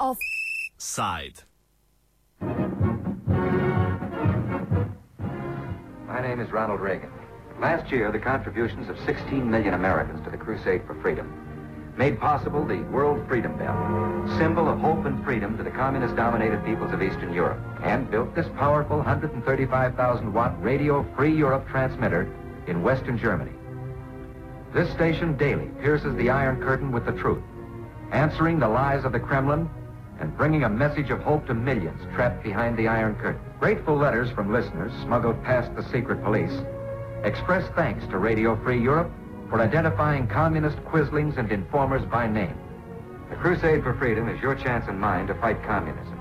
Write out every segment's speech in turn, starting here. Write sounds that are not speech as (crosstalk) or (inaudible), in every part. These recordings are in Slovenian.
Offside. My name is Ronald Reagan. Last year, the contributions of 16 million Americans to the crusade for freedom made possible the World Freedom Bell, symbol of hope and freedom to the communist-dominated peoples of Eastern Europe, and built this powerful 135,000 watt Radio Free Europe transmitter in Western Germany. This station daily pierces the Iron Curtain with the truth, answering the lies of the Kremlin and bringing a message of hope to millions trapped behind the Iron Curtain. Grateful letters from listeners smuggled past the secret police express thanks to Radio Free Europe for identifying communist quislings and informers by name. The Crusade for Freedom is your chance and mine to fight communism.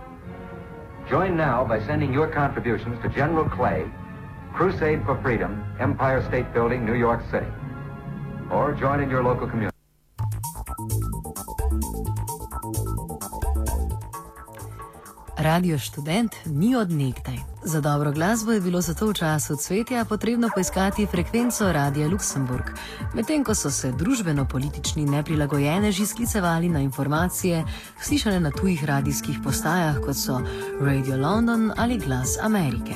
Join now by sending your contributions to General Clay, Crusade for Freedom, Empire State Building, New York City. Or join in your local community. Radio študent ni od nekdaj. Za dobro glasbo je bilo zato v času cvetja potrebno poiskati frekvenco Radia Luksemburg, medtem ko so se družbeno-politični neprilagojeneži sklicevali na informacije, slišane na tujih radijskih postajah, kot so Radio London ali Glas Amerike.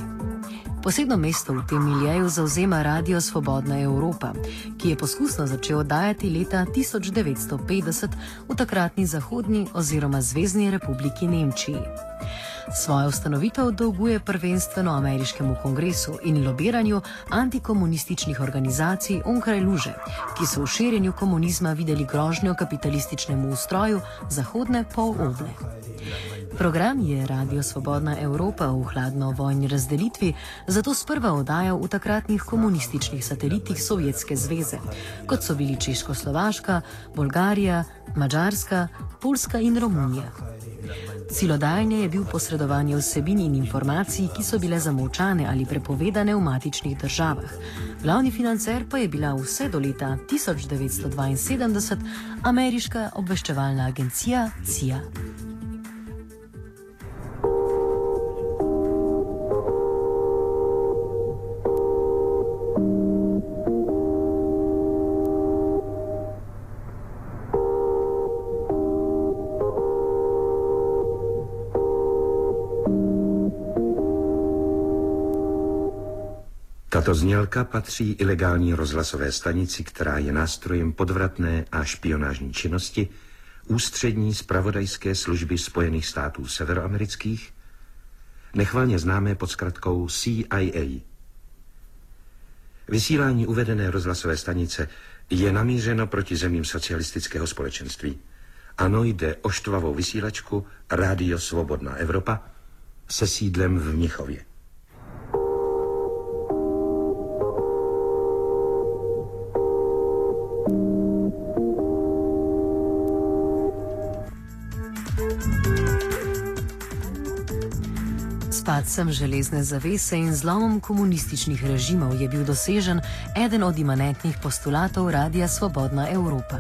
Posebno mesto v tem miljeju zauzema Radio Svobodna Evropa, ki je poskusno začel oddajati leta 1950 v takratni Zahodni oziroma Zvezdni republiki Nemčiji. Svojo ustanovitev dolguje prvenstveno ameriškemu kongresu in lobiranju antikomunističnih organizacij onkraj luže, ki so v širjenju komunizma videli grožnjo kapitalističnemu ustroju zahodne poloble. Program je Radio Svobodna Evropa v hladno vojni razdelitvi zato sprva oddajal v takratnih komunističnih satelitih Sovjetske zveze, kot so bili Češko-Slovaška, Bolgarija, Mačarska, Poljska in Romunija. Cilodajanje je bil posredovanje vsebin in informacij, ki so bile zamovčane ali prepovedane v matičnih državah. Glavni financer pa je bila vse do leta 1972 ameriška obveščevalna agencija CIA. Tato znělka patří ilegální rozhlasové stanici, která je nástrojem podvratné a špionážní činnosti ústřední spravodajské služby Spojených států severoamerických, nechvalně známé pod zkratkou CIA. Vysílání uvedené rozhlasové stanice je namířeno proti zemím socialistického společenství. Ano, jde o štvavou vysílačku Rádio Svobodná Evropa se sídlem v Mnichově. Padcem železne zavese in zlomom komunističnih režimov je bil dosežen eden od imanentnih postulatov Radia Svobodna Evropa.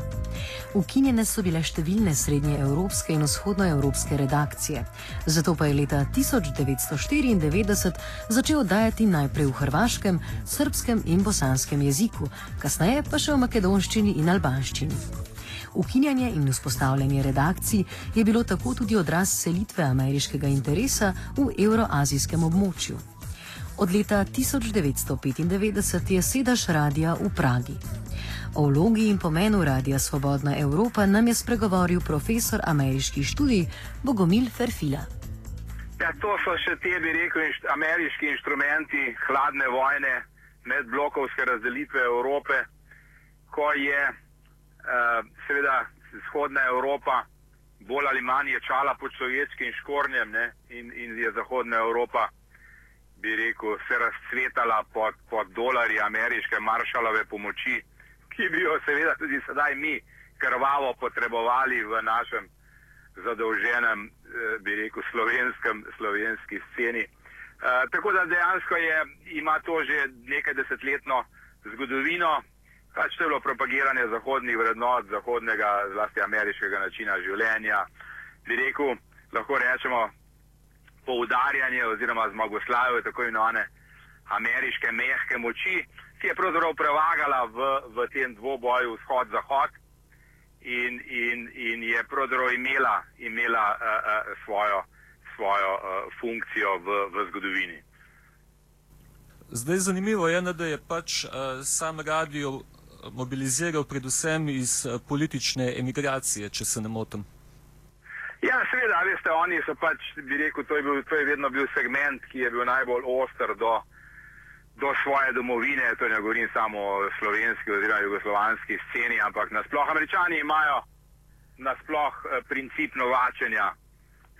Ukinjene so bile številne srednje evropske in vzhodnoevropske redakcije, zato pa je leta 1994 začel dajati najprej v hrvaškem, srpskem in bosanskem jeziku, kasneje pa še v makedonščini in albanščini. Ukinjanje in vzpostavljanje redakcij je bilo tako tudi odraz selitve ameriškega interesa v euroazijskem območju. Od leta 1995 je sedaž radia v Pragi. O vlogi in pomenu radia Svobodna Evropa nam je spregovoril profesor ameriških študij Bogomil Ferfila. Ja, to so še te, bi rekel, inš ameriški inštrumenti hladne vojne, medblokovske razdelitve Evrope, ko je seveda vzhodna Evropa bolj ali manj je čala pod sovjetskim škornjem ne, in, in je zahodna Evropa, bi rekel, se razcvetala pod, pod dolari ameriške maršalove pomoči, ki bi jo seveda tudi sedaj mi krvavo potrebovali v našem zadolženem, eh, bi rekel, slovenskem, slovenski sceni. Uh, tako da dejansko je, ima to že nekaj desetletno zgodovino, Pač to je bilo propagiranje zahodnih vrednot, zahodnega, zlasti ameriškega načina življenja. Bi rekel, lahko rečemo poudarjanje oziroma zmagoslavje tako imenovane ameriške mehke moči, ki je pravzaprav prevagala v, v tem dvoboju vzhod-zahod in, in, in je pravzaprav imela, imela uh, uh, svojo, svojo uh, funkcijo v, v zgodovini. Zdaj zanimivo je, da je pač uh, sam radio mobiliziral predvsem iz uh, politične emigracije, če se ne motim. Ja, seveda, veste, oni so pač, bi rekel, to je, bil, to je vedno bil segment, ki je bil najbolj oster do, do svoje domovine. To ne govorim samo o slovenski oziroma jugoslovanski sceni, ampak nasploh američani imajo nasploh eh, princip novačenja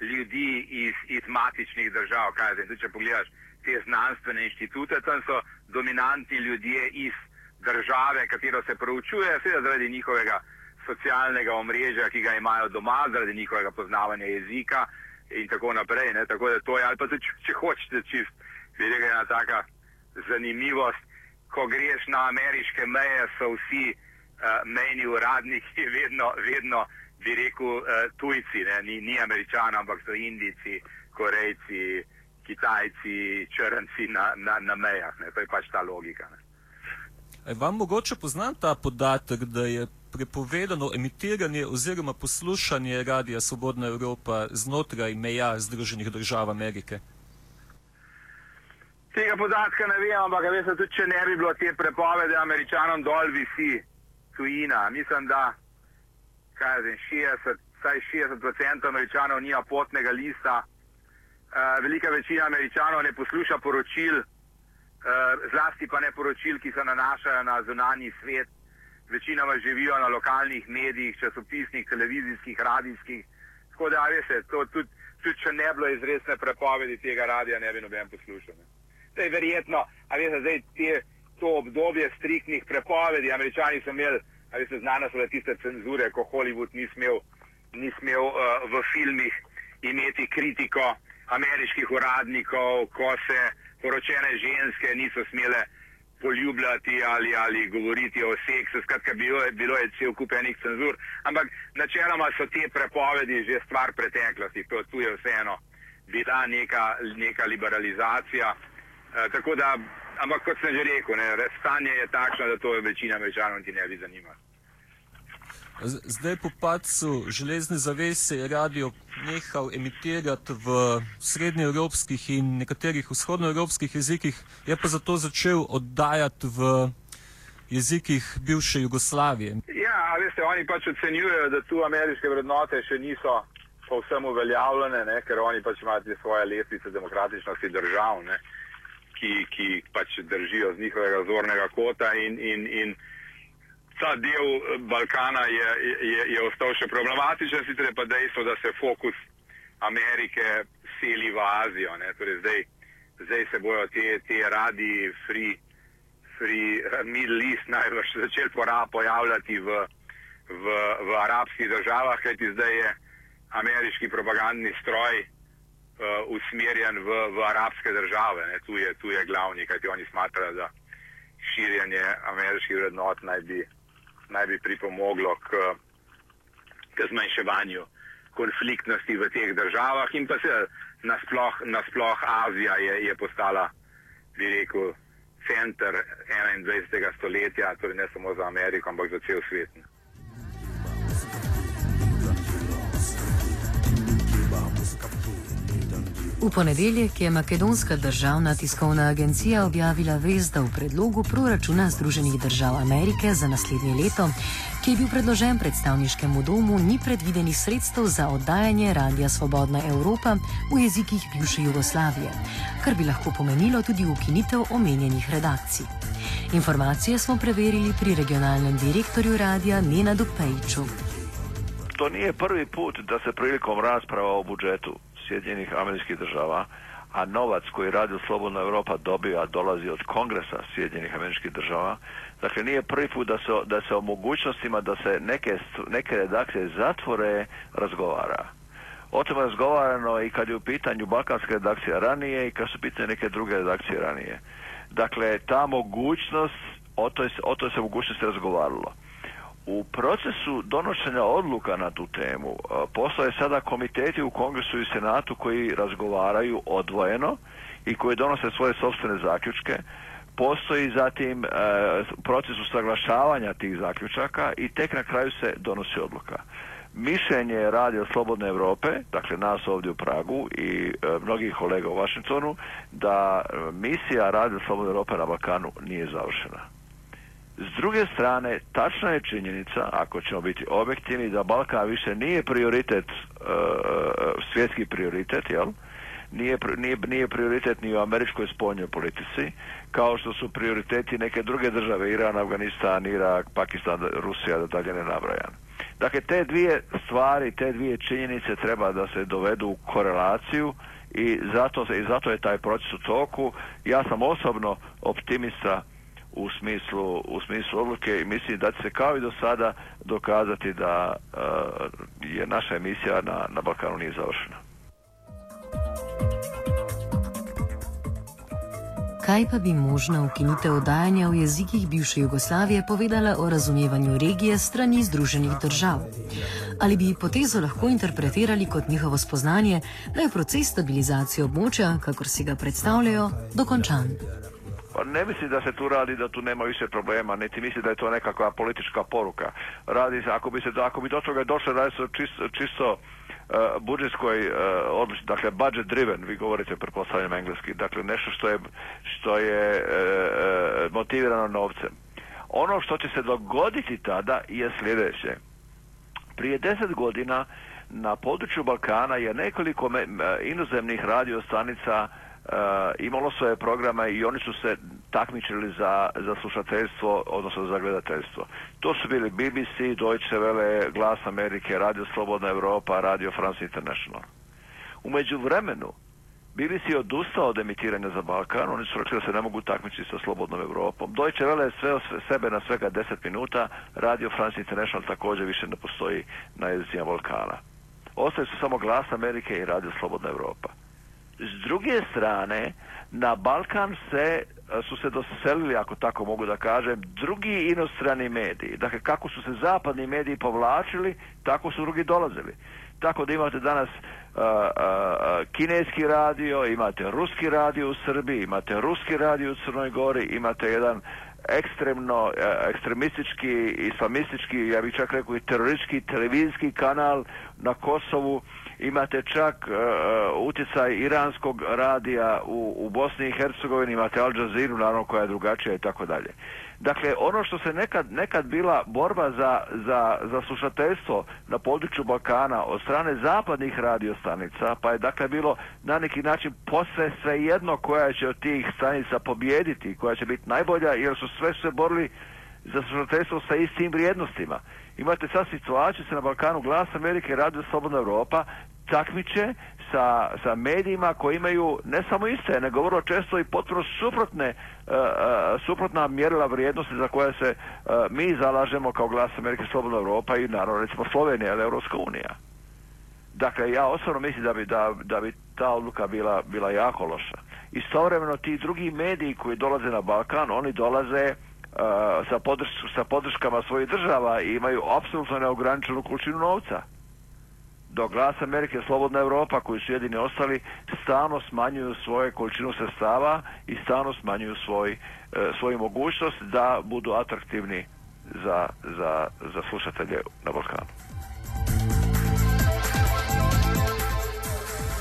ljudi iz, iz matičnih držav. Kaj zdaj, če pogledaš te znanstvene inštitute, tam so dominantni ljudje iz države, katero se proučuje, seveda zaradi njihovega socialnega omrežja, ki ga imajo doma, zaradi njihovega poznavanja jezika in tako naprej. Ne? Tako da to je, ali pa tudi, če hočete, čist, vidite, ena taka zanimivost, ko greš na ameriške meje, so vsi uh, mejni uradniki (laughs) vedno, vedno bi rekel, uh, tujci, ni, ni američani, ampak so indici, korejci, kitajci, črnci na, na, na mejah. Ne? To je pač ta logika. Ne? Vam mogoče poznam ta podatek, da je prepovedano emitiranje oziroma poslušanje Radia Svobodna Evropa znotraj meja Združenih držav Amerike? Tega podatka ne vem, ampak veste, tudi če ne bi bilo te prepovedi američanom dol visi tujina. Mislim, da kaj zem, 60, vsaj 60% američanov nima potnega lista. Uh, velika večina američanov ne posluša poročil, zlasti pa ne poročil, ki se nanašajo na zunanji svet večinoma živijo na lokalnih medijih, časopisnih, televizijskih, radijskih. Tako da, veste, to tudi, tudi če ne bilo izredne prepovedi tega radia, ne bi noben poslušal. To je verjetno, a veste, zdaj te, to obdobje striktnih prepovedi, američani so imeli, a veste, znane so tiste cenzure, ko Hollywood ni smel, ni smel uh, v filmih imeti kritiko ameriških uradnikov, ko se poročene ženske niso smele poljubljati ali, ali govoriti o seksu, skratka, bilo je, bilo je cel kup enih cenzur, ampak načeloma so te prepovedi že stvar preteklosti, to tu je vseeno bila neka, neka liberalizacija. E, tako da, ampak kot sem že rekel, ne, stanje je takšno, da to večina američanov ti ne bi zanimalo. Zdaj po padcu železne zavese je radio nehal emitirati v srednjeevropskih in nekaterih vzhodnoevropskih jezikih, je pa zato začel oddajati v jezikih bivše Jugoslavije. Ja, veste, oni pač ocenjujejo, da tu ameriške vrednote še niso povsem uveljavljene, ne, ker oni pač imajo svoje lestvice demokratičnosti držav, ne, ki, ki pač držijo z njihovega zornega kota in, in, in ta del eh, Balkana je, je, je ostal še problematičen, sicer je pa dejstvo, da se fokus Amerike seli v Azijo. Torej zdaj, zdaj se bojo te, te radi free, free eh, Middle East najbrž začeli pojavljati v, v, v arabskih državah, kajti zdaj je ameriški propagandni stroj uh, usmerjen v, v arabske države. Tu je, tu je glavni, kajti oni smatrajo, da širjenje ameriških vrednot naj bi naj bi pripomoglo k, k zmanjševanju konfliktnosti v teh državah in pa se nasploh, nasploh Azija je, je postala, bi rekel, center 21. stoletja, torej ne samo za Ameriko, ampak za cel svet. V ponedeljek je Makedonska državna tiskovna agencija objavila vez, da v predlogu proračuna Združenih držav Amerike za naslednje leto, ki je bil predložen predstavniškemu domu, ni predvidenih sredstev za oddajanje Radia Svobodna Evropa v jezikih bivše Jugoslavije, kar bi lahko pomenilo tudi ukinitev omenjenih redakcij. Informacije smo preverili pri regionalnem direktorju radia Nenadu Pejču. To nije prvi put da se prilikom rasprava o budžetu Sjedinjenih američkih država, a novac koji radi Slobodna Europa dobiva dolazi od kongresa Sjedinjenih američkih država. Dakle, nije prvi put da se, da se o mogućnostima da se neke, neke redakcije zatvore razgovara. O tome razgovarano i kad je u pitanju balkanska redakcija ranije i kad su pitanje neke druge redakcije ranije. Dakle, ta mogućnost, o toj, o toj se mogućnosti razgovaralo. U procesu donošenja odluka na tu temu e, postoje sada komiteti u Kongresu i Senatu koji razgovaraju odvojeno i koji donose svoje sobstvene zaključke. Postoji zatim e, proces usaglašavanja tih zaključaka i tek na kraju se donosi odluka. Mišljenje Radio Slobodne Europe, dakle nas ovdje u Pragu i e, mnogih kolega u Washingtonu, da misija Radio Slobodne Europe na Balkanu nije završena. S druge strane, tačna je činjenica, ako ćemo biti objektivni, da Balkan više nije prioritet, e, svjetski prioritet, jel? Nije, nije, nije prioritet ni u američkoj spoljnoj politici, kao što su prioriteti neke druge države, Iran, Afganistan, Irak, Pakistan, Rusija, da dalje ne nabrajam. Dakle, te dvije stvari, te dvije činjenice treba da se dovedu u korelaciju i zato, i zato je taj proces u toku. Ja sam osobno optimista u smislu, u smislu odluke i mislim da će se kao i do sada dokazati da uh, je naša emisija na, na Balkanu nije završena. Kaj pa bi možna ukinitev oddajanja v jezikih bivše Jugoslavije povedala o razumevanju regije strani Združenih držav? Ali bi potezo lahko interpretirali kot njihovo spoznanje, da je proces stabilizacije območja, kakor si ga predstavljajo, dokončan? Pa ne mislim da se tu radi da tu nema više problema, niti misli da je to nekakva politička poruka. Radi se, ako bi se ako bi do toga došlo, radi se čisto, čisto uh, budžetskoj uh, odlični, dakle budget driven, vi govorite pretpostavljam engleski, dakle nešto što je, što je uh, motivirano novcem. Ono što će se dogoditi tada je sljedeće. Prije deset godina na području Balkana je nekoliko inozemnih radiostanica uh, imalo svoje programe i oni su se takmičili za, za slušateljstvo, odnosno za gledateljstvo. To su bili BBC, Deutsche Welle, Glas Amerike, Radio Slobodna Europa, Radio France International. U međuvremenu, BBC je odustao od emitiranja za Balkan, oni su rekli da se ne mogu takmičiti sa Slobodnom Europom. Deutsche Welle je sve sebe na svega 10 minuta, Radio France International također više ne postoji na jezicima Balkana. Ostaje su samo Glas Amerike i Radio Slobodna Europa. S druge strane, na Balkan se su se doselili, ako tako mogu da kažem, drugi inostrani mediji. Dakle, kako su se zapadni mediji povlačili, tako su drugi dolazili. Tako da imate danas uh, uh, kineski radio, imate ruski radio u Srbiji, imate ruski radio u Crnoj Gori, imate jedan ekstremno, uh, ekstremistički, islamistički, ja bih čak rekao i teroristički televizijski kanal na Kosovu, imate čak uh, utjecaj iranskog radija u, u Bosni i Hercegovini, imate Al Jazeera, naravno koja je drugačija i tako dalje. Dakle, ono što se nekad, nekad bila borba za, za, za slušateljstvo na području Balkana od strane zapadnih radiostanica, pa je dakle bilo na neki način posve svejedno koja će od tih stanica pobijediti, koja će biti najbolja, jer su sve se borili za slušateljstvo sa istim vrijednostima. Imate sad situaciju se na Balkanu Glas Amerike Radio Slobodna Europa takmiče sa, sa medijima koji imaju ne samo iste, nego vrlo često i potpuno suprotne, uh, suprotna mjerila vrijednosti za koje se uh, mi zalažemo kao glas Amerike Slobodna Europa i naravno recimo Slovenija ili Europska unija. Dakle, ja osobno mislim da bi, da, da bi ta odluka bila, bila jako loša. Istovremeno ti drugi mediji koji dolaze na Balkan, oni dolaze sa, podrš, sa podrškama svojih država i imaju apsolutno neograničenu količinu novca dok glas Amerike Slobodna Europa koji su jedini ostali stalno smanjuju svoje količinu sredstava i stalno smanjuju svoj, e, svoju mogućnost da budu atraktivni za, za, za slušatelje na Balkanu.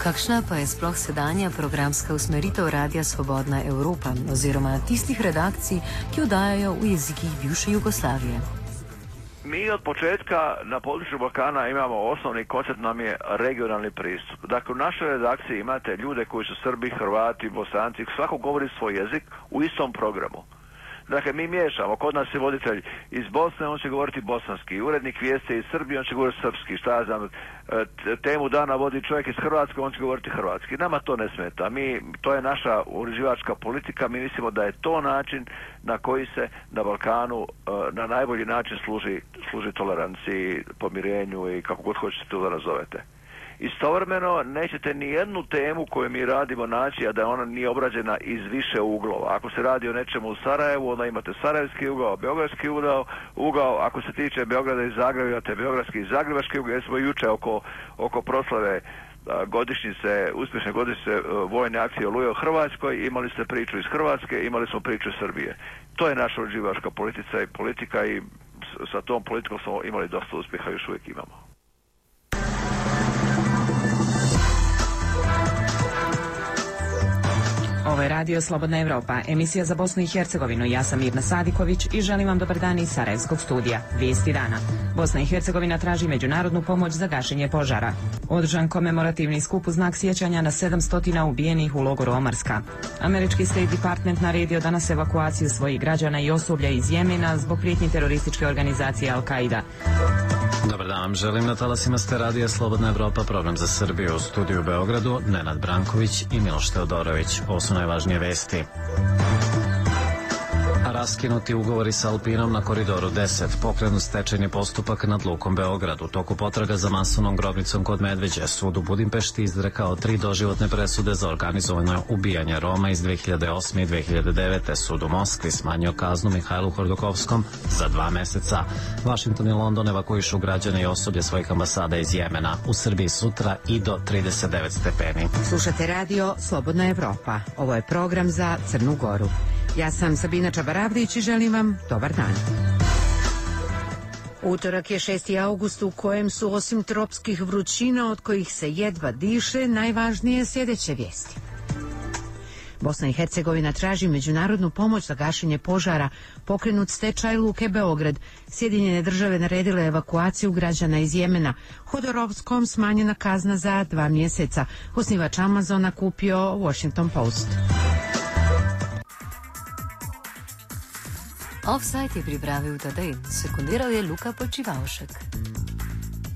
Kakšna pa je sploh sedanja programska usmeritev Radia Svobodna Evropa oziroma tistih redakcij, ki oddajajo v jezikih bivše Jugoslavije? Mi od početka na području Balkana imamo osnovni koncept nam je regionalni pristup. Dakle, u našoj redakciji imate ljude koji su Srbi, Hrvati, Bosanci, svako govori svoj jezik u istom programu. Dakle, mi miješamo, kod nas je voditelj iz Bosne, on će govoriti bosanski, urednik vijeste iz Srbije, on će govoriti srpski, šta ja znam, temu dana vodi čovjek iz Hrvatske, on će govoriti hrvatski. Nama to ne smeta, mi, to je naša uređivačka politika, mi mislimo da je to način na koji se na Balkanu na najbolji način služi, služi toleranciji, pomirenju i kako god hoćete to da nazovete. Istovremeno nećete ni jednu temu koju mi radimo naći, a da ona nije obrađena iz više uglova. Ako se radi o nečemu u Sarajevu, onda imate Sarajevski ugao, Beogradski ugao, ugao ako se tiče Beograda i Zagreba, imate Beogradski i Zagrebački ugao, jer smo juče oko, oko proslave godišnjice, uspješne godišnjice vojne akcije Oluje u Hrvatskoj, imali ste priču iz Hrvatske, imali smo priču iz Srbije. To je naša uživačka politika i politika i sa tom politikom smo imali dosta uspjeha i još uvijek imamo. Ovo je Radio Slobodna Evropa, emisija za Bosnu i Hercegovinu. Ja sam Mirna Sadiković i želim vam dobar dan iz Sarajevskog studija. Vijesti dana. Bosna i Hercegovina traži međunarodnu pomoć za gašenje požara. Održan komemorativni skup u znak sjećanja na 700 ubijenih u logoru Omarska. Američki State Department naredio danas evakuaciju svojih građana i osoblja iz Jemena zbog prijetnji terorističke organizacije Al-Qaida. Dobar dan vam želim na talasima ste radija Slobodna Evropa, program za Srbiju u studiju u Beogradu, Nenad Branković i Miloš Teodorović. Ovo su najvažnije vesti. Raskinuti ugovori sa Alpinom na koridoru 10, pokrenut stečajni postupak nad Lukom Beograd. U toku potraga za masovnom grobnicom kod Medveđe, sud u Budimpešti izrekao tri doživotne presude za organizovano ubijanje Roma iz 2008. i 2009. Sud u Moskvi smanjio kaznu Mihajlu Hordokovskom za dva meseca. Washington i London evakuišu građane i osoblje svojih ambasada iz Jemena. U Srbiji sutra i do 39 stepeni. Slušate radio Slobodna Evropa. Ovo je program za Crnu Goru. Ja sam Sabina Čabaravdić i želim vam dobar dan. Utorak je 6. august u kojem su osim tropskih vrućina od kojih se jedva diše najvažnije sljedeće vijesti. Bosna i Hercegovina traži međunarodnu pomoć za gašenje požara, pokrenut stečaj Luke Beograd. Sjedinjene države naredile evakuaciju građana iz Jemena. Hodorovskom smanjena kazna za dva mjeseca. Osnivač Amazona kupio Washington Post. Offside je pripravil Tadej, sekundiral je Luka Počivalšek.